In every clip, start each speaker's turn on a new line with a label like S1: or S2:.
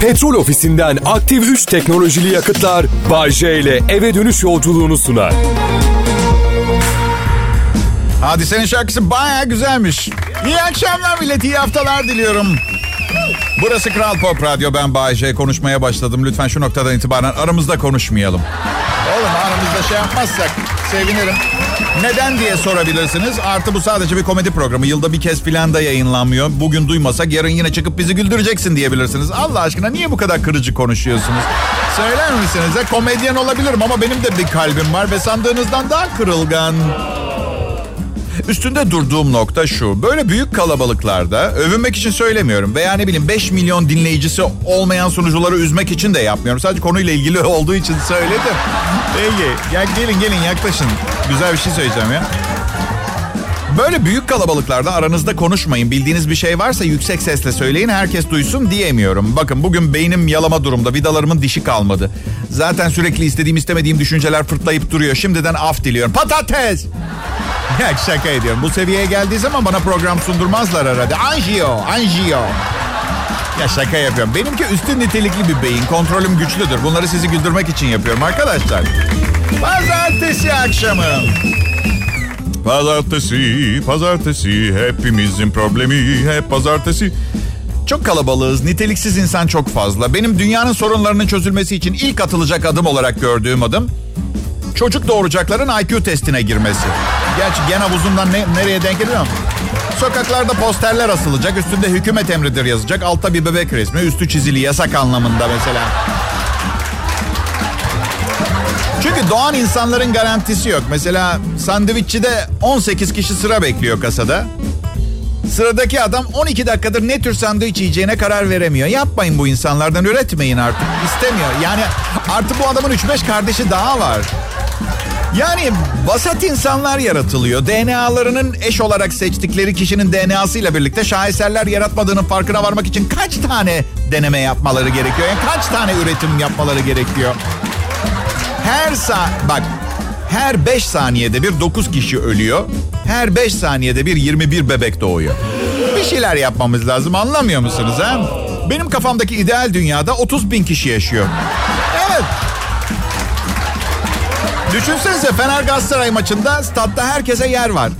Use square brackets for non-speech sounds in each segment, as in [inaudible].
S1: Petrol ofisinden aktif 3 teknolojili yakıtlar Bay J ile eve dönüş yolculuğunu sunar.
S2: Hadisenin şarkısı baya güzelmiş. İyi akşamlar millet, iyi haftalar diliyorum. Burası Kral Pop Radyo, ben Bayece. Konuşmaya başladım. Lütfen şu noktadan itibaren aramızda konuşmayalım. Oğlum aramızda şey yapmazsak sevinirim. Neden diye sorabilirsiniz. Artı bu sadece bir komedi programı. Yılda bir kez filan da yayınlanmıyor. Bugün duymasak yarın yine çıkıp bizi güldüreceksin diyebilirsiniz. Allah aşkına niye bu kadar kırıcı konuşuyorsunuz? Söyler misiniz? Komedyen olabilirim ama benim de bir kalbim var ve sandığınızdan daha kırılgan. Üstünde durduğum nokta şu. Böyle büyük kalabalıklarda övünmek için söylemiyorum. Veya ne bileyim 5 milyon dinleyicisi olmayan sunucuları üzmek için de yapmıyorum. Sadece konuyla ilgili [laughs] olduğu için söyledim. Peki. Ya gelin gelin yaklaşın. Güzel bir şey söyleyeceğim ya. Böyle büyük kalabalıklarda aranızda konuşmayın. Bildiğiniz bir şey varsa yüksek sesle söyleyin herkes duysun diyemiyorum. Bakın bugün beynim yalama durumda. Vidalarımın dişi kalmadı. Zaten sürekli istediğim istemediğim düşünceler fırtlayıp duruyor. Şimdiden af diliyorum. Patates! [laughs] Ya şaka ediyorum. Bu seviyeye geldiği zaman bana program sundurmazlar herhalde. Anjiyo, anjiyo. Ya şaka yapıyorum. Benimki üstün nitelikli bir beyin. Kontrolüm güçlüdür. Bunları sizi güldürmek için yapıyorum arkadaşlar. Pazartesi akşamı. Pazartesi, pazartesi. Hepimizin problemi hep pazartesi. Çok kalabalığız. Niteliksiz insan çok fazla. Benim dünyanın sorunlarının çözülmesi için ilk atılacak adım olarak gördüğüm adım çocuk doğuracakların IQ testine girmesi. Gerçi gen havuzundan ne, nereye denk geliyor Sokaklarda posterler asılacak. Üstünde hükümet emridir yazacak. Altta bir bebek resmi. Üstü çizili yasak anlamında mesela. Çünkü doğan insanların garantisi yok. Mesela sandviççide 18 kişi sıra bekliyor kasada. Sıradaki adam 12 dakikadır ne tür sandviç yiyeceğine karar veremiyor. Yapmayın bu insanlardan üretmeyin artık. İstemiyor. Yani artık bu adamın 3-5 kardeşi daha var. Yani vasat insanlar yaratılıyor. DNA'larının eş olarak seçtikleri kişinin DNA'sı ile birlikte şaheserler yaratmadığının farkına varmak için kaç tane deneme yapmaları gerekiyor? Yani kaç tane üretim yapmaları gerekiyor? Her sa bak her 5 saniyede bir 9 kişi ölüyor. Her 5 saniyede bir 21 bebek doğuyor. Bir şeyler yapmamız lazım anlamıyor musunuz ha? Benim kafamdaki ideal dünyada 30 bin kişi yaşıyor. Düşünsenize Fener Galatasaray maçında statta herkese yer var.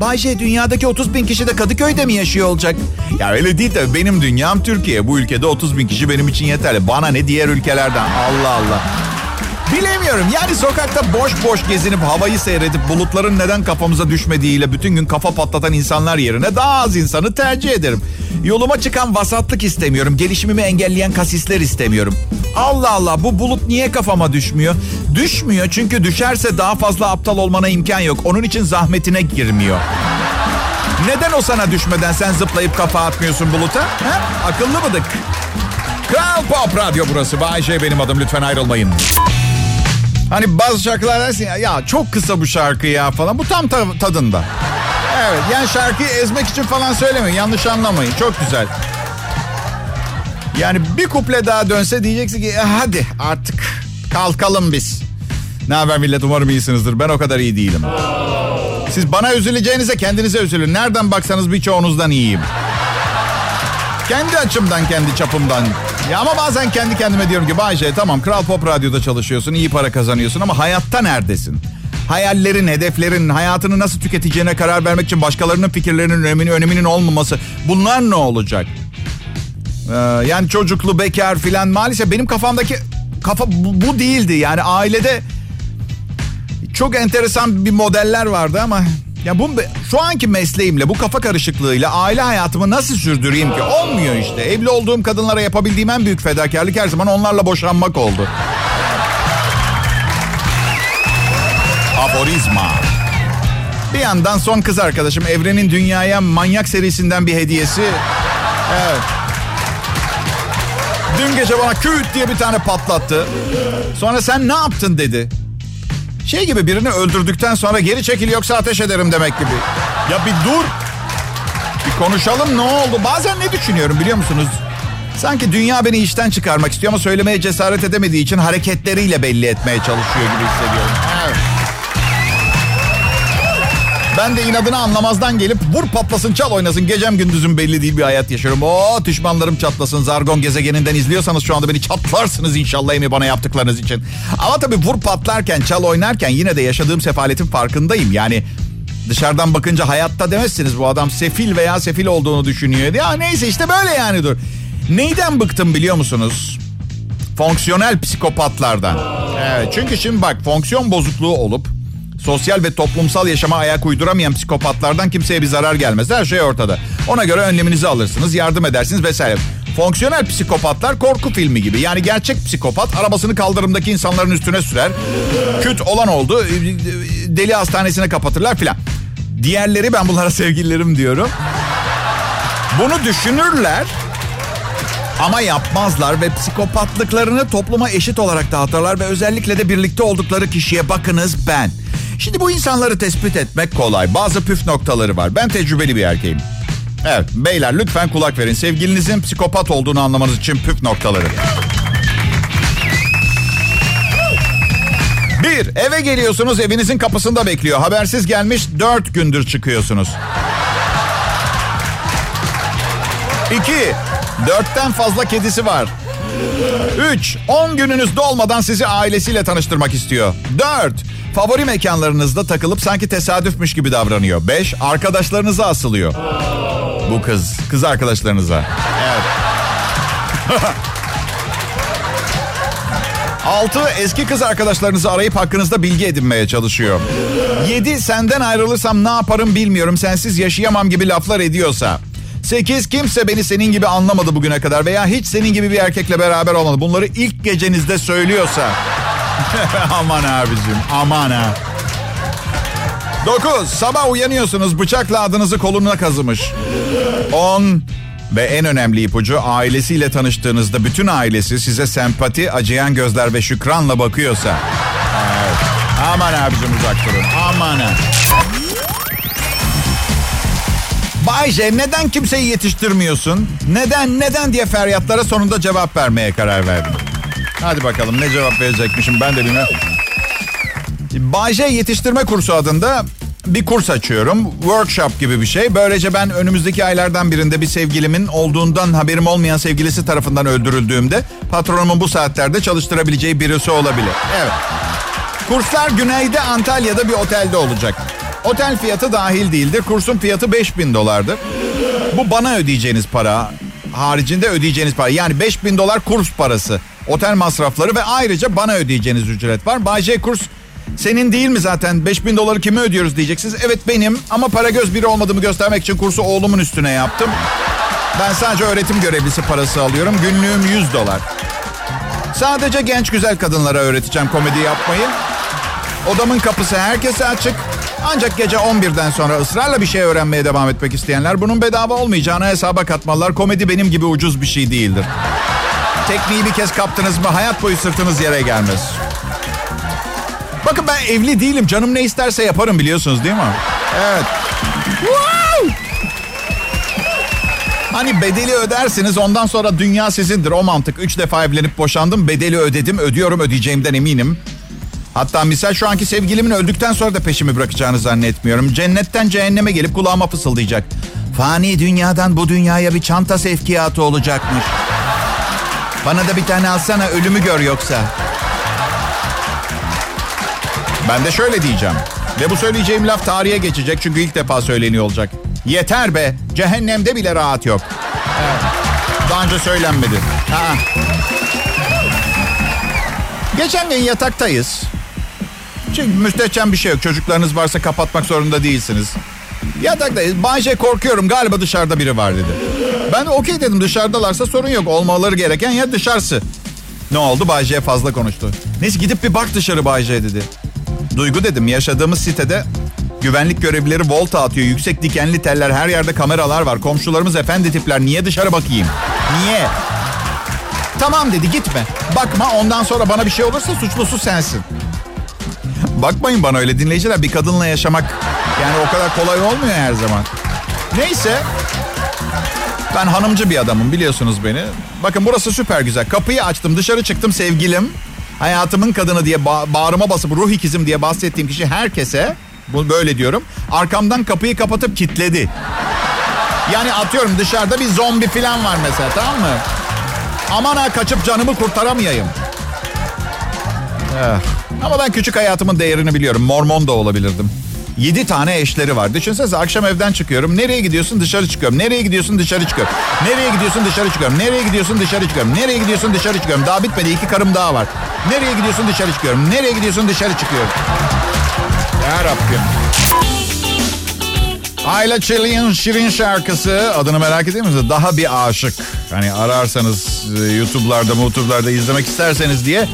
S2: Bayce dünyadaki 30 bin kişi de Kadıköy'de mi yaşıyor olacak? Ya öyle değil de benim dünyam Türkiye. Bu ülkede 30 bin kişi benim için yeterli. Bana ne diğer ülkelerden Allah Allah. Bilemiyorum yani sokakta boş boş gezinip havayı seyredip bulutların neden kafamıza düşmediğiyle bütün gün kafa patlatan insanlar yerine daha az insanı tercih ederim. Yoluma çıkan vasatlık istemiyorum. Gelişimimi engelleyen kasisler istemiyorum. Allah Allah bu bulut niye kafama düşmüyor? Düşmüyor çünkü düşerse daha fazla aptal olmana imkan yok. Onun için zahmetine girmiyor. Neden o sana düşmeden sen zıplayıp kafa atmıyorsun buluta? Ha? Akıllı mıdık? Kral Pop Radyo burası. Bayşe benim adım lütfen ayrılmayın. Hani bazı şarkılar dersin ya, ya çok kısa bu şarkı ya falan. Bu tam ta- tadında. Evet yani şarkıyı ezmek için falan söylemiyor. Yanlış anlamayın. Çok güzel. Yani bir kuple daha dönse diyeceksin ki e, hadi artık kalkalım biz. Ne haber millet umarım iyisinizdir. Ben o kadar iyi değilim. Siz bana üzüleceğinize kendinize üzülün. Nereden baksanız birçoğunuzdan iyiyim. Kendi açımdan, kendi çapımdan. Ya ama bazen kendi kendime diyorum ki Bayce tamam Kral Pop Radyo'da çalışıyorsun, iyi para kazanıyorsun ama hayatta neredesin? Hayallerin, hedeflerin, hayatını nasıl tüketeceğine karar vermek için başkalarının fikirlerinin öneminin, öneminin olmaması. Bunlar ne olacak? Ee, yani çocuklu, bekar filan maalesef benim kafamdaki kafa bu, bu değildi. Yani ailede çok enteresan bir modeller vardı ama ya bu şu anki mesleğimle bu kafa karışıklığıyla aile hayatımı nasıl sürdüreyim ki? Olmuyor işte. Evli olduğum kadınlara yapabildiğim en büyük fedakarlık her zaman onlarla boşanmak oldu. Aforizma. Bir yandan son kız arkadaşım Evren'in dünyaya manyak serisinden bir hediyesi. Evet. Dün gece bana küt diye bir tane patlattı. Sonra sen ne yaptın dedi. Şey gibi birini öldürdükten sonra geri çekil yoksa ateş ederim demek gibi. Ya bir dur. Bir konuşalım ne oldu? Bazen ne düşünüyorum biliyor musunuz? Sanki dünya beni işten çıkarmak istiyor ama söylemeye cesaret edemediği için hareketleriyle belli etmeye çalışıyor gibi hissediyorum. Ben de inadına anlamazdan gelip vur patlasın çal oynasın. Gecem gündüzüm belli değil bir hayat yaşıyorum. Oo düşmanlarım çatlasın. Zargon gezegeninden izliyorsanız şu anda beni çatlarsınız inşallah Emi bana yaptıklarınız için. Ama tabii vur patlarken çal oynarken yine de yaşadığım sefaletin farkındayım. Yani dışarıdan bakınca hayatta demezsiniz bu adam sefil veya sefil olduğunu düşünüyor. Ya neyse işte böyle yani dur. Neyden bıktım biliyor musunuz? Fonksiyonel psikopatlardan. Evet çünkü şimdi bak fonksiyon bozukluğu olup sosyal ve toplumsal yaşama ayak uyduramayan psikopatlardan kimseye bir zarar gelmez. Her şey ortada. Ona göre önleminizi alırsınız, yardım edersiniz vesaire. Fonksiyonel psikopatlar korku filmi gibi. Yani gerçek psikopat arabasını kaldırımdaki insanların üstüne sürer. Küt olan oldu. Deli hastanesine kapatırlar filan. Diğerleri ben bunlara [laughs] sevgililerim diyorum. Bunu düşünürler ama yapmazlar ve psikopatlıklarını topluma eşit olarak dağıtırlar ve özellikle de birlikte oldukları kişiye bakınız ben. Şimdi bu insanları tespit etmek kolay. Bazı püf noktaları var. Ben tecrübeli bir erkeğim. Evet beyler lütfen kulak verin. Sevgilinizin psikopat olduğunu anlamanız için püf noktaları. Bir, eve geliyorsunuz evinizin kapısında bekliyor. Habersiz gelmiş dört gündür çıkıyorsunuz. İki, dörtten fazla kedisi var. Üç, on gününüz dolmadan sizi ailesiyle tanıştırmak istiyor. Dört, favori mekanlarınızda takılıp sanki tesadüfmüş gibi davranıyor. Beş, arkadaşlarınıza asılıyor. Bu kız, kız arkadaşlarınıza. Evet. [laughs] Altı, eski kız arkadaşlarınızı arayıp hakkınızda bilgi edinmeye çalışıyor. Yedi, senden ayrılırsam ne yaparım bilmiyorum, sensiz yaşayamam gibi laflar ediyorsa. 8. Kimse beni senin gibi anlamadı bugüne kadar veya hiç senin gibi bir erkekle beraber olmadı. Bunları ilk gecenizde söylüyorsa. [laughs] aman abicim aman ha. 9. Sabah uyanıyorsunuz bıçakla adınızı koluna kazımış. 10. Ve en önemli ipucu ailesiyle tanıştığınızda bütün ailesi size sempati, acıyan gözler ve şükranla bakıyorsa. Evet. Aman abicim uzak durun. Aman ha. Bayce neden kimseyi yetiştirmiyorsun? Neden neden diye feryatlara sonunda cevap vermeye karar verdim. Hadi bakalım ne cevap verecekmişim ben de bilmiyorum. Bayce yetiştirme kursu adında bir kurs açıyorum. Workshop gibi bir şey. Böylece ben önümüzdeki aylardan birinde bir sevgilimin olduğundan haberim olmayan sevgilisi tarafından öldürüldüğümde patronumun bu saatlerde çalıştırabileceği birisi olabilir. Evet. Kurslar güneyde Antalya'da bir otelde olacak. Otel fiyatı dahil değildir. Kursun fiyatı 5000 dolardır. Bu bana ödeyeceğiniz para. Haricinde ödeyeceğiniz para. Yani 5000 dolar kurs parası. Otel masrafları ve ayrıca bana ödeyeceğiniz ücret var. Bay J kurs senin değil mi zaten 5000 doları kime ödüyoruz diyeceksiniz. Evet benim ama para göz biri olmadığımı göstermek için kursu oğlumun üstüne yaptım. Ben sadece öğretim görevlisi parası alıyorum. Günlüğüm 100 dolar. Sadece genç güzel kadınlara öğreteceğim komedi yapmayı. Odamın kapısı herkese açık. Ancak gece 11'den sonra ısrarla bir şey öğrenmeye devam etmek isteyenler bunun bedava olmayacağını hesaba katmalılar. Komedi benim gibi ucuz bir şey değildir. Tekniği bir kez kaptınız mı hayat boyu sırtınız yere gelmez. Bakın ben evli değilim. Canım ne isterse yaparım biliyorsunuz değil mi? Evet. Hani bedeli ödersiniz ondan sonra dünya sizindir o mantık. Üç defa evlenip boşandım bedeli ödedim ödüyorum ödeyeceğimden eminim. Hatta misal şu anki sevgilimin öldükten sonra da peşimi bırakacağını zannetmiyorum. Cennetten cehenneme gelip kulağıma fısıldayacak. Fani dünyadan bu dünyaya bir çanta sevkiyatı olacakmış. Bana da bir tane alsana ölümü gör yoksa. Ben de şöyle diyeceğim. Ve bu söyleyeceğim laf tarihe geçecek çünkü ilk defa söyleniyor olacak. Yeter be. Cehennemde bile rahat yok. Evet. Daha önce söylenmedi. Ha. Geçen gün yataktayız. Çünkü müstehcen bir şey yok. Çocuklarınız varsa kapatmak zorunda değilsiniz. Yataktayız. Bayce korkuyorum galiba dışarıda biri var dedi. Ben de okey dedim dışarıdalarsa sorun yok. Olmaları gereken ya dışarısı. Ne oldu? Bayce'ye fazla konuştu. Neyse gidip bir bak dışarı Bayce dedi. Duygu dedim yaşadığımız sitede güvenlik görevlileri volta atıyor. Yüksek dikenli teller her yerde kameralar var. Komşularımız efendi tipler. Niye dışarı bakayım? Niye? Tamam dedi gitme. Bakma ondan sonra bana bir şey olursa suçlusu sensin. Bakmayın bana öyle dinleyiciler. Bir kadınla yaşamak yani o kadar kolay olmuyor her zaman. Neyse. Ben hanımcı bir adamım biliyorsunuz beni. Bakın burası süper güzel. Kapıyı açtım dışarı çıktım sevgilim. Hayatımın kadını diye ba- bağrıma basıp ruh ikizim diye bahsettiğim kişi herkese Bu böyle diyorum. Arkamdan kapıyı kapatıp kilitledi. Yani atıyorum dışarıda bir zombi falan var mesela tamam mı? Aman ha kaçıp canımı kurtaramayayım. Eh. Ama ben küçük hayatımın değerini biliyorum. Mormon da olabilirdim. Yedi tane eşleri var. Düşünsenize akşam evden çıkıyorum. Nereye gidiyorsun? Dışarı çıkıyorum. Nereye gidiyorsun? Dışarı çıkıyorum. Nereye gidiyorsun? Dışarı çıkıyorum. Nereye gidiyorsun? Dışarı çıkıyorum. Nereye gidiyorsun? Dışarı çıkıyorum. Daha bitmedi. İki karım daha var. Nereye gidiyorsun? Dışarı çıkıyorum. Nereye gidiyorsun? Dışarı çıkıyorum. Ya Rabbim. Ayla Çelik'in Şirin şarkısı adını merak ediyor musunuz? Daha bir aşık. Hani ararsanız e, YouTube'larda, YouTube'larda izlemek isterseniz diye.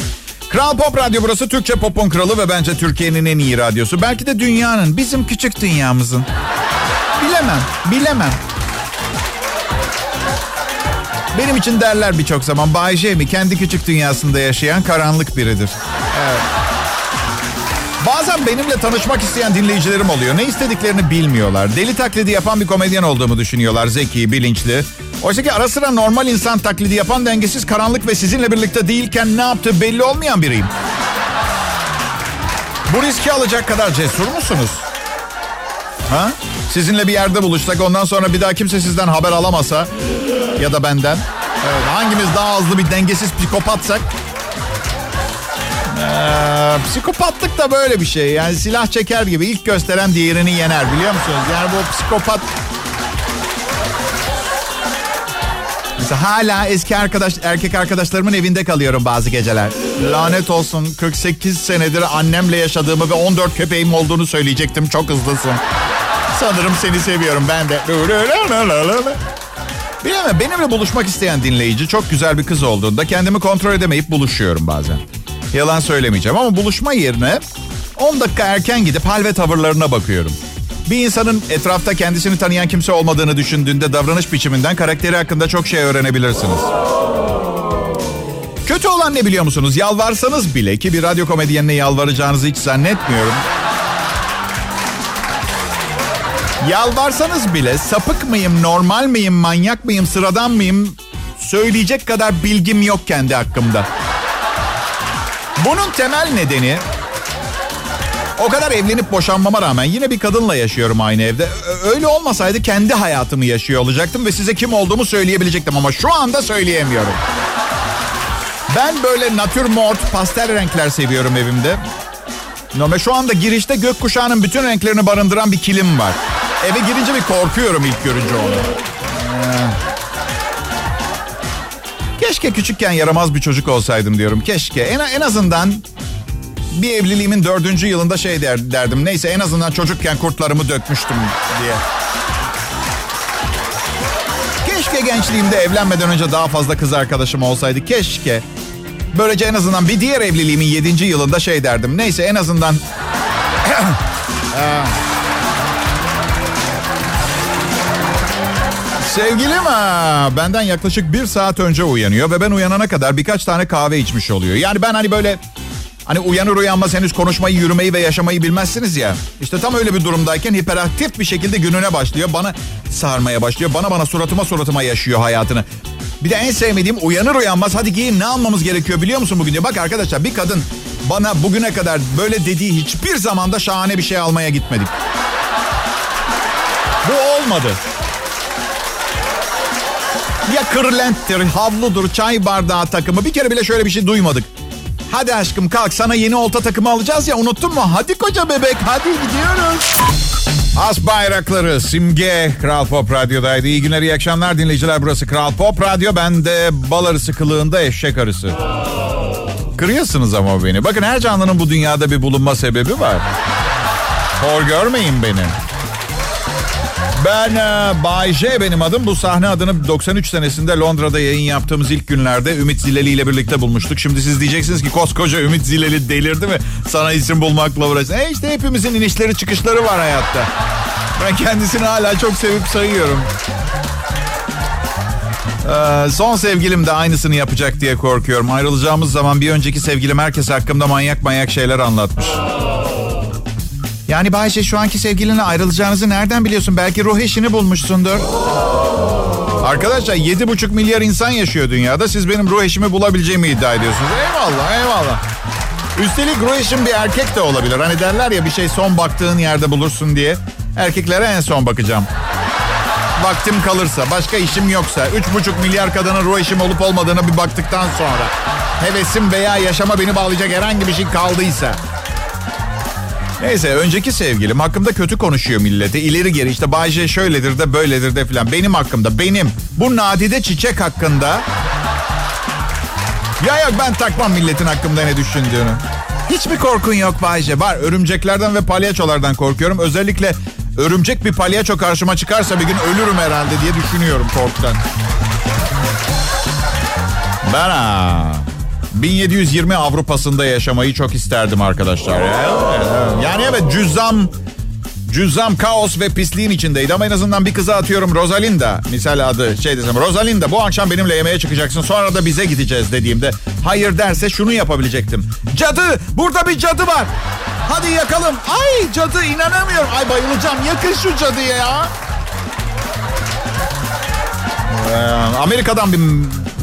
S2: Kral Pop Radyo burası Türkçe popun kralı ve bence Türkiye'nin en iyi radyosu. Belki de dünyanın, bizim küçük dünyamızın. Bilemem, bilemem. Benim için derler birçok zaman Bay mi kendi küçük dünyasında yaşayan karanlık biridir. Evet. Bazen benimle tanışmak isteyen dinleyicilerim oluyor. Ne istediklerini bilmiyorlar. Deli taklidi yapan bir komedyen olduğumu düşünüyorlar. Zeki, bilinçli. Oysa ki ara sıra normal insan taklidi yapan dengesiz, karanlık ve sizinle birlikte değilken ne yaptığı belli olmayan biriyim. Bu riski alacak kadar cesur musunuz? Ha? Sizinle bir yerde buluşsak ondan sonra bir daha kimse sizden haber alamasa ya da benden. Evet, hangimiz daha hızlı bir dengesiz psikopatsak ee, psikopatlık da böyle bir şey. Yani silah çeker gibi ilk gösteren diğerini yener biliyor musunuz? Yani bu psikopat... Mesela hala eski arkadaş erkek arkadaşlarımın evinde kalıyorum bazı geceler. Lanet olsun 48 senedir annemle yaşadığımı ve 14 köpeğim olduğunu söyleyecektim. Çok hızlısın. Sanırım seni seviyorum ben de. Bilemem benimle buluşmak isteyen dinleyici çok güzel bir kız olduğunda kendimi kontrol edemeyip buluşuyorum bazen. Yalan söylemeyeceğim ama buluşma yerine 10 dakika erken gidip hal ve tavırlarına bakıyorum. Bir insanın etrafta kendisini tanıyan kimse olmadığını düşündüğünde davranış biçiminden karakteri hakkında çok şey öğrenebilirsiniz. Kötü olan ne biliyor musunuz? Yalvarsanız bile ki bir radyo komedyenine yalvaracağınızı hiç zannetmiyorum. Yalvarsanız bile sapık mıyım, normal miyim, manyak mıyım, sıradan mıyım söyleyecek kadar bilgim yok kendi hakkımda. Bunun temel nedeni o kadar evlenip boşanmama rağmen yine bir kadınla yaşıyorum aynı evde. Öyle olmasaydı kendi hayatımı yaşıyor olacaktım ve size kim olduğumu söyleyebilecektim ama şu anda söyleyemiyorum. Ben böyle natürmort pastel renkler seviyorum evimde. Ama şu anda girişte gökkuşağının bütün renklerini barındıran bir kilim var. Eve girince bir korkuyorum ilk görünce onu. Ee, keşke küçükken yaramaz bir çocuk olsaydım diyorum. Keşke. En, en azından bir evliliğimin dördüncü yılında şey der, derdim. Neyse en azından çocukken kurtlarımı dökmüştüm diye. Keşke gençliğimde evlenmeden önce daha fazla kız arkadaşım olsaydı. Keşke. Böylece en azından bir diğer evliliğimin yedinci yılında şey derdim. Neyse en azından... [coughs] Sevgilim ha, benden yaklaşık bir saat önce uyanıyor ve ben uyanana kadar birkaç tane kahve içmiş oluyor. Yani ben hani böyle hani uyanır uyanmaz henüz konuşmayı, yürümeyi ve yaşamayı bilmezsiniz ya. İşte tam öyle bir durumdayken hiperaktif bir şekilde gününe başlıyor. Bana sarmaya başlıyor. Bana bana suratıma suratıma yaşıyor hayatını. Bir de en sevmediğim uyanır uyanmaz hadi giyin ne almamız gerekiyor biliyor musun bugün diye. Bak arkadaşlar bir kadın bana bugüne kadar böyle dediği hiçbir zamanda şahane bir şey almaya gitmedik. Bu olmadı. Ya kırlenttir, havludur, çay bardağı takımı. Bir kere bile şöyle bir şey duymadık. Hadi aşkım kalk sana yeni olta takımı alacağız ya unuttun mu? Hadi koca bebek hadi gidiyoruz. As bayrakları Simge Kral Pop Radyo'daydı. İyi günler iyi akşamlar dinleyiciler burası Kral Pop Radyo. Ben de bal arısı kılığında eşek arısı. Kırıyorsunuz ama beni. Bakın her canlının bu dünyada bir bulunma sebebi var. Hor görmeyin beni. Ben e, Bay J benim adım. Bu sahne adını 93 senesinde Londra'da yayın yaptığımız ilk günlerde Ümit Zileli ile birlikte bulmuştuk. Şimdi siz diyeceksiniz ki koskoca Ümit Zileli delirdi mi? Sana isim bulmakla uğraşsın. E işte hepimizin inişleri çıkışları var hayatta. Ben kendisini hala çok sevip sayıyorum. Ee, son sevgilim de aynısını yapacak diye korkuyorum. Ayrılacağımız zaman bir önceki sevgilim herkes hakkımda manyak manyak şeyler anlatmış. Yani Bayşe şu anki sevgilinle ayrılacağınızı nereden biliyorsun? Belki ruh eşini bulmuşsundur. Arkadaşlar 7,5 milyar insan yaşıyor dünyada. Siz benim ruh eşimi bulabileceğimi iddia ediyorsunuz. Eyvallah eyvallah. Üstelik Rueş'in bir erkek de olabilir. Hani derler ya bir şey son baktığın yerde bulursun diye. Erkeklere en son bakacağım. Vaktim kalırsa, başka işim yoksa, 3,5 milyar kadının ruh eşim olup olmadığını bir baktıktan sonra, hevesim veya yaşama beni bağlayacak herhangi bir şey kaldıysa. Neyse önceki sevgilim hakkımda kötü konuşuyor millete. İleri geri işte Bayce şöyledir de böyledir de filan. Benim hakkımda benim. Bu nadide çiçek hakkında. Ya yok ben takmam milletin hakkımda ne düşündüğünü. Hiç mi korkun yok Bayce? Var örümceklerden ve palyaçolardan korkuyorum. Özellikle örümcek bir palyaço karşıma çıkarsa bir gün ölürüm herhalde diye düşünüyorum korkudan. Ben ha, 1720 Avrupa'sında yaşamayı çok isterdim arkadaşlar. Yani evet cüzzam Cüzzam kaos ve pisliğin içindeydi ama en azından bir kıza atıyorum Rosalinda. Misal adı şey desem Rosalinda bu akşam benimle yemeğe çıkacaksın sonra da bize gideceğiz dediğimde hayır derse şunu yapabilecektim. Cadı burada bir cadı var. Hadi yakalım. Ay cadı inanamıyorum. Ay bayılacağım yakın şu cadıya ya. Ee, Amerika'dan bir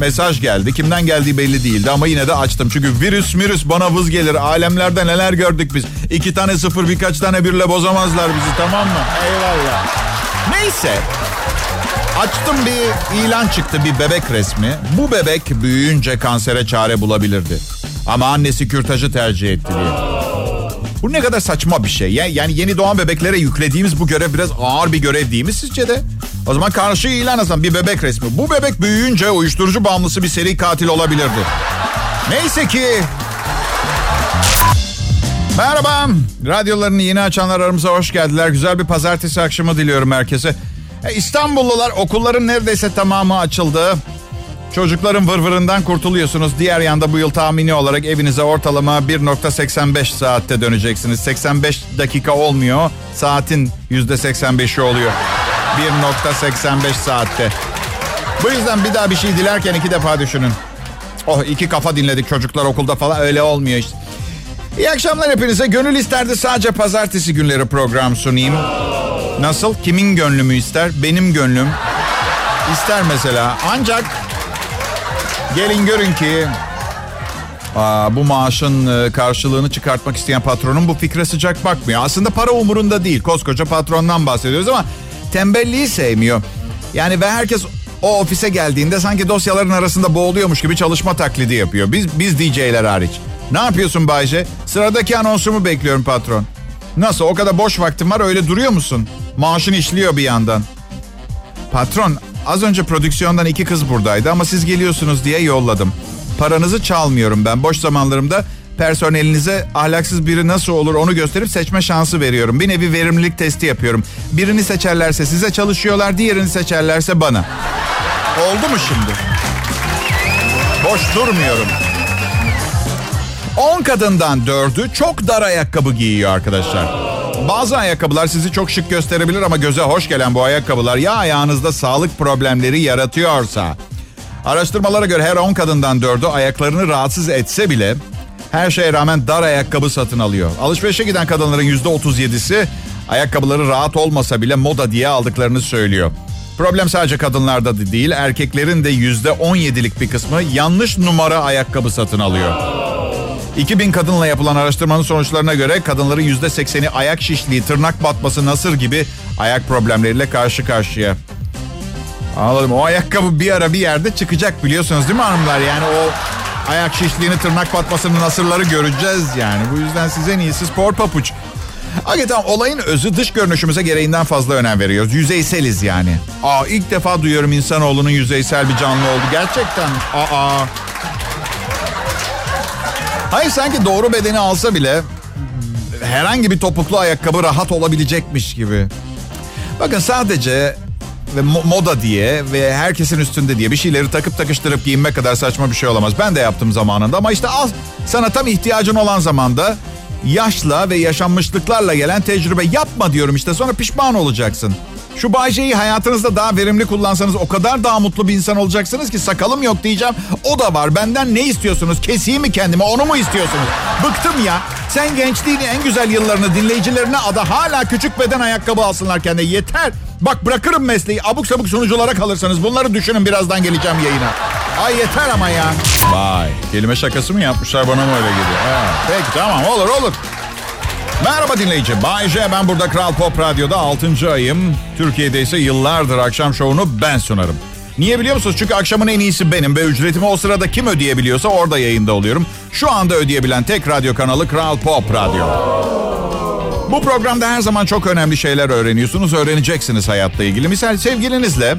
S2: mesaj geldi. Kimden geldiği belli değildi ama yine de açtım. Çünkü virüs virüs bana vız gelir. Alemlerde neler gördük biz. İki tane sıfır birkaç tane birle bozamazlar bizi tamam mı? Eyvallah. Neyse. Açtım bir ilan çıktı bir bebek resmi. Bu bebek büyüyünce kansere çare bulabilirdi. Ama annesi kürtajı tercih etti diye. Bu ne kadar saçma bir şey. Yani yeni doğan bebeklere yüklediğimiz bu görev biraz ağır bir görev değil mi sizce de? O zaman karşı ilan etsem bir bebek resmi. Bu bebek büyüyünce uyuşturucu bağımlısı bir seri katil olabilirdi. Neyse ki... Merhaba. Radyolarını yeni açanlar aramıza hoş geldiler. Güzel bir pazartesi akşamı diliyorum herkese. E, İstanbullular okulların neredeyse tamamı açıldı. Çocukların vırvırından kurtuluyorsunuz. Diğer yanda bu yıl tahmini olarak evinize ortalama 1.85 saatte döneceksiniz. 85 dakika olmuyor. Saatin %85'i oluyor. 1.85 saatte. Bu yüzden bir daha bir şey dilerken iki defa düşünün. Oh iki kafa dinledik çocuklar okulda falan öyle olmuyor işte. İyi akşamlar hepinize. Gönül isterdi sadece pazartesi günleri program sunayım. Nasıl? Kimin gönlümü ister? Benim gönlüm. İster mesela. Ancak Gelin görün ki aa, bu maaşın e, karşılığını çıkartmak isteyen patronun bu fikre sıcak bakmıyor. Aslında para umurunda değil. Koskoca patrondan bahsediyoruz ama tembelliği sevmiyor. Yani ve herkes o ofise geldiğinde sanki dosyaların arasında boğuluyormuş gibi çalışma taklidi yapıyor. Biz biz DJ'ler hariç. Ne yapıyorsun Bayce? Sıradaki anonsumu bekliyorum patron. Nasıl o kadar boş vaktim var öyle duruyor musun? Maaşın işliyor bir yandan. Patron Az önce prodüksiyondan iki kız buradaydı ama siz geliyorsunuz diye yolladım. Paranızı çalmıyorum ben. Boş zamanlarımda personelinize ahlaksız biri nasıl olur onu gösterip seçme şansı veriyorum. Bir nevi verimlilik testi yapıyorum. Birini seçerlerse size çalışıyorlar, diğerini seçerlerse bana. Oldu mu şimdi? Boş durmuyorum. 10 kadından 4'ü çok dar ayakkabı giyiyor arkadaşlar. Bazı ayakkabılar sizi çok şık gösterebilir ama göze hoş gelen bu ayakkabılar ya ayağınızda sağlık problemleri yaratıyorsa. Araştırmalara göre her 10 kadından 4'ü ayaklarını rahatsız etse bile her şeye rağmen dar ayakkabı satın alıyor. Alışverişe giden kadınların %37'si ayakkabıları rahat olmasa bile moda diye aldıklarını söylüyor. Problem sadece kadınlarda değil erkeklerin de %17'lik bir kısmı yanlış numara ayakkabı satın alıyor. 2000 kadınla yapılan araştırmanın sonuçlarına göre kadınların %80'i ayak şişliği, tırnak batması, nasır gibi ayak problemleriyle karşı karşıya. Anladım. O ayakkabı bir ara bir yerde çıkacak biliyorsunuz değil mi hanımlar? Yani o ayak şişliğini, tırnak batmasını, nasırları göreceğiz yani. Bu yüzden size en iyisi spor papuç. Hakikaten olayın özü dış görünüşümüze gereğinden fazla önem veriyoruz. Yüzeyseliz yani. Aa ilk defa duyuyorum insanoğlunun yüzeysel bir canlı oldu. Gerçekten. Aa. Hayır sanki doğru bedeni alsa bile herhangi bir topuklu ayakkabı rahat olabilecekmiş gibi. Bakın sadece ve moda diye ve herkesin üstünde diye bir şeyleri takıp takıştırıp giyinme kadar saçma bir şey olamaz. Ben de yaptım zamanında ama işte al sana tam ihtiyacın olan zamanda yaşla ve yaşanmışlıklarla gelen tecrübe yapma diyorum işte sonra pişman olacaksın. Şu Bayce'yi hayatınızda daha verimli kullansanız o kadar daha mutlu bir insan olacaksınız ki sakalım yok diyeceğim. O da var. Benden ne istiyorsunuz? Keseyim mi kendime? Onu mu istiyorsunuz? Bıktım ya. Sen gençliğini en güzel yıllarını dinleyicilerine ada hala küçük beden ayakkabı alsınlar kendine. Yeter. Bak bırakırım mesleği. Abuk sabuk sunuculara kalırsanız bunları düşünün birazdan geleceğim yayına. Ay yeter ama ya. Vay. Kelime şakası mı yapmışlar bana mı öyle geliyor? Ha, peki tamam olur olur. Merhaba dinleyici. Bay J. Ben burada Kral Pop Radyo'da 6. ayım. Türkiye'de ise yıllardır akşam şovunu ben sunarım. Niye biliyor musunuz? Çünkü akşamın en iyisi benim ve ücretimi o sırada kim ödeyebiliyorsa orada yayında oluyorum. Şu anda ödeyebilen tek radyo kanalı Kral Pop Radyo. Bu programda her zaman çok önemli şeyler öğreniyorsunuz, öğreneceksiniz hayatla ilgili. Misal sevgilinizle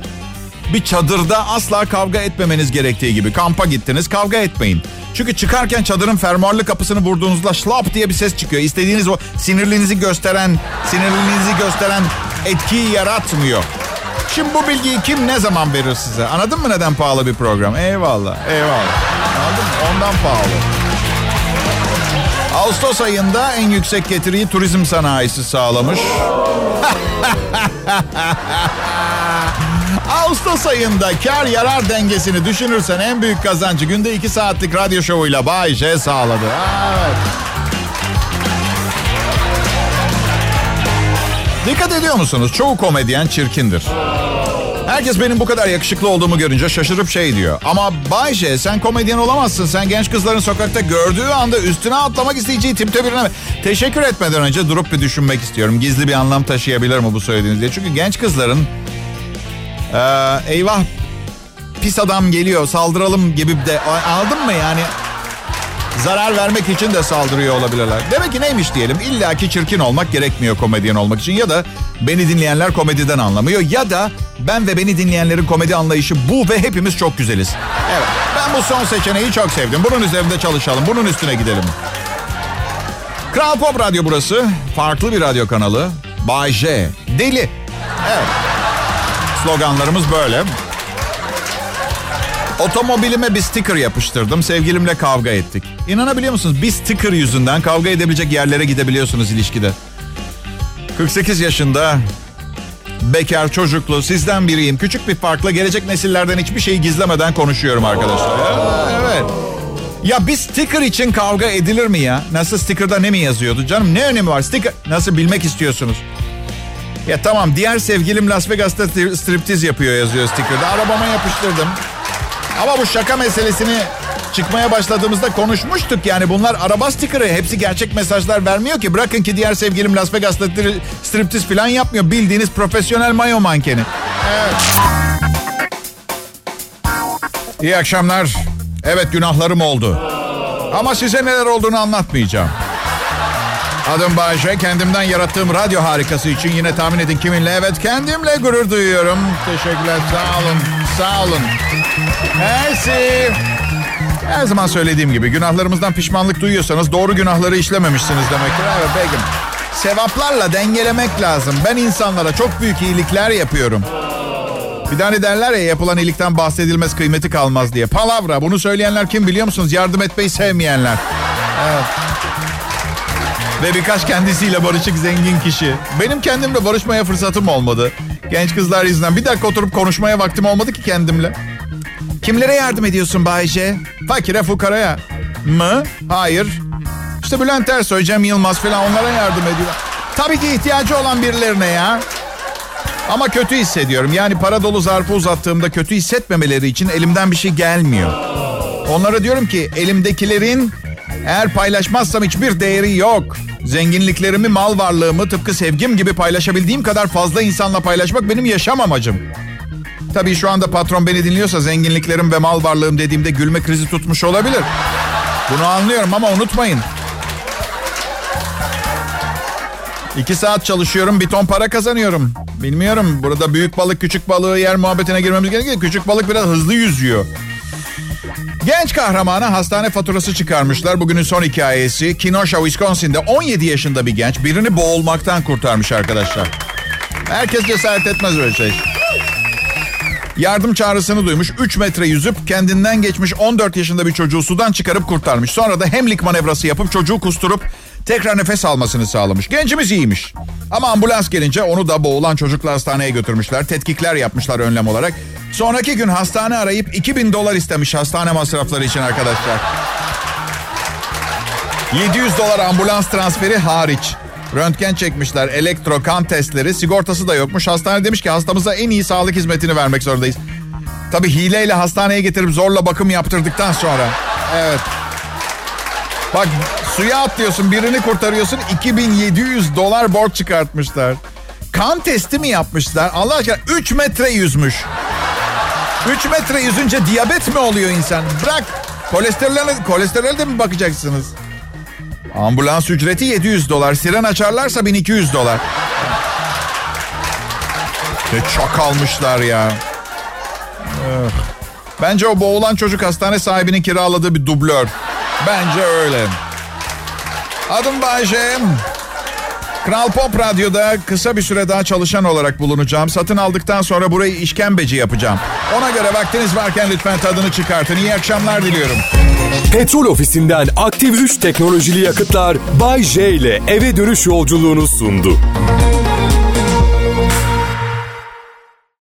S2: bir çadırda asla kavga etmemeniz gerektiği gibi. Kampa gittiniz, kavga etmeyin. Çünkü çıkarken çadırın fermuarlı kapısını vurduğunuzda şlap diye bir ses çıkıyor. İstediğiniz o sinirliğinizi gösteren, sinirliliğinizi gösteren etkiyi yaratmıyor. Şimdi bu bilgiyi kim ne zaman verir size? Anladın mı neden pahalı bir program? Eyvallah, eyvallah. Anladın mı? Ondan pahalı. Ağustos ayında en yüksek getiriyi turizm sanayisi sağlamış. [laughs] Ağustos ayında kar yarar dengesini düşünürsen en büyük kazancı günde 2 saatlik radyo şovuyla Bay J sağladı. Evet. Dikkat ediyor musunuz? Çoğu komedyen çirkindir. Herkes benim bu kadar yakışıklı olduğumu görünce şaşırıp şey diyor. Ama Bay J sen komedyen olamazsın. Sen genç kızların sokakta gördüğü anda üstüne atlamak isteyeceği tipte birine... Teşekkür etmeden önce durup bir düşünmek istiyorum. Gizli bir anlam taşıyabilir mi bu söylediğiniz diye. Çünkü genç kızların... Ee, eyvah pis adam geliyor saldıralım gibi de... Anladın mı yani? Zarar vermek için de saldırıyor olabilirler. Demek ki neymiş diyelim İlla ki çirkin olmak gerekmiyor komedyen olmak için. Ya da beni dinleyenler komediden anlamıyor. Ya da ben ve beni dinleyenlerin komedi anlayışı bu ve hepimiz çok güzeliz. Evet ben bu son seçeneği çok sevdim. Bunun üzerinde çalışalım. Bunun üstüne gidelim. Kral Pop Radyo burası. Farklı bir radyo kanalı. Bay J. Deli. Evet. Sloganlarımız böyle. Otomobilime bir sticker yapıştırdım. Sevgilimle kavga ettik. İnanabiliyor musunuz? Bir sticker yüzünden kavga edebilecek yerlere gidebiliyorsunuz ilişkide. 48 yaşında bekar çocuklu sizden biriyim. Küçük bir farkla gelecek nesillerden hiçbir şeyi gizlemeden konuşuyorum arkadaşlar. Evet. Ya bir sticker için kavga edilir mi ya? Nasıl stickerda ne mi yazıyordu? Canım ne önemi var? Sticker nasıl bilmek istiyorsunuz? Ya tamam diğer sevgilim Las Vegas'ta striptiz yapıyor yazıyor stickerda. Arabama yapıştırdım. Ama bu şaka meselesini çıkmaya başladığımızda konuşmuştuk. Yani bunlar araba stikeri. Hepsi gerçek mesajlar vermiyor ki. Bırakın ki diğer sevgilim Las Vegas'ta striptiz falan yapmıyor. Bildiğiniz profesyonel mayo mankeni. Evet. İyi akşamlar. Evet günahlarım oldu. Ama size neler olduğunu anlatmayacağım. Adım Bayşe. Kendimden yarattığım radyo harikası için yine tahmin edin kiminle? Evet kendimle gurur duyuyorum. Teşekkürler. Sağ olun. Sağ olun. Mersi. Her zaman söylediğim gibi günahlarımızdan pişmanlık duyuyorsanız doğru günahları işlememişsiniz demektir. Evet peki. Sevaplarla dengelemek lazım. Ben insanlara çok büyük iyilikler yapıyorum. Bir tane derler ya yapılan iyilikten bahsedilmez kıymeti kalmaz diye. Palavra bunu söyleyenler kim biliyor musunuz? Yardım etmeyi sevmeyenler. Evet. Ve birkaç kendisiyle barışık zengin kişi. Benim kendimle barışmaya fırsatım olmadı. Genç kızlar yüzünden. Bir dakika oturup konuşmaya vaktim olmadı ki kendimle. Kimlere yardım ediyorsun Bayce? Fakire fukaraya. Mı? Hayır. İşte Bülent Ersoy, Cem Yılmaz falan onlara yardım ediyor. Tabii ki ihtiyacı olan birilerine ya. Ama kötü hissediyorum. Yani para dolu zarfı uzattığımda kötü hissetmemeleri için elimden bir şey gelmiyor. Onlara diyorum ki elimdekilerin eğer paylaşmazsam hiçbir değeri yok. Zenginliklerimi, mal varlığımı tıpkı sevgim gibi paylaşabildiğim kadar fazla insanla paylaşmak benim yaşam amacım. Tabii şu anda patron beni dinliyorsa zenginliklerim ve mal varlığım dediğimde gülme krizi tutmuş olabilir. Bunu anlıyorum ama unutmayın. İki saat çalışıyorum bir ton para kazanıyorum. Bilmiyorum burada büyük balık küçük balığı yer muhabbetine girmemiz gerekiyor. Küçük balık biraz hızlı yüzüyor. Genç kahramana hastane faturası çıkarmışlar. Bugünün son hikayesi Kenosha, Wisconsin'de 17 yaşında bir genç birini boğulmaktan kurtarmış arkadaşlar. Herkes cesaret etmez öyle şey. Yardım çağrısını duymuş. 3 metre yüzüp kendinden geçmiş 14 yaşında bir çocuğu sudan çıkarıp kurtarmış. Sonra da hemlik manevrası yapıp çocuğu kusturup tekrar nefes almasını sağlamış. Gencimiz iyiymiş. Ama ambulans gelince onu da boğulan çocukla hastaneye götürmüşler. Tetkikler yapmışlar önlem olarak. Sonraki gün hastane arayıp 2000 dolar istemiş hastane masrafları için arkadaşlar. 700 dolar ambulans transferi hariç. Röntgen çekmişler, elektro, kan testleri, sigortası da yokmuş. Hastane demiş ki hastamıza en iyi sağlık hizmetini vermek zorundayız. Tabii hileyle hastaneye getirip zorla bakım yaptırdıktan sonra. Evet. Bak suya atlıyorsun birini kurtarıyorsun 2700 dolar borç çıkartmışlar. Kan testi mi yapmışlar? Allah aşkına 3 metre yüzmüş. 3 metre yüzünce diyabet mi oluyor insan? Bırak. Kolesterole, kolesterole de mi bakacaksınız? Ambulans ücreti 700 dolar. Siren açarlarsa 1200 dolar. Ne çok almışlar ya. Bence o boğulan çocuk hastane sahibinin kiraladığı bir dublör. Bence öyle. Adım Bayce. Kral Pop Radyo'da kısa bir süre daha çalışan olarak bulunacağım. Satın aldıktan sonra burayı işkembeci yapacağım. Ona göre vaktiniz varken lütfen tadını çıkartın. İyi akşamlar diliyorum.
S1: Petrol ofisinden aktif 3 teknolojili yakıtlar Bay J ile eve dönüş yolculuğunu sundu.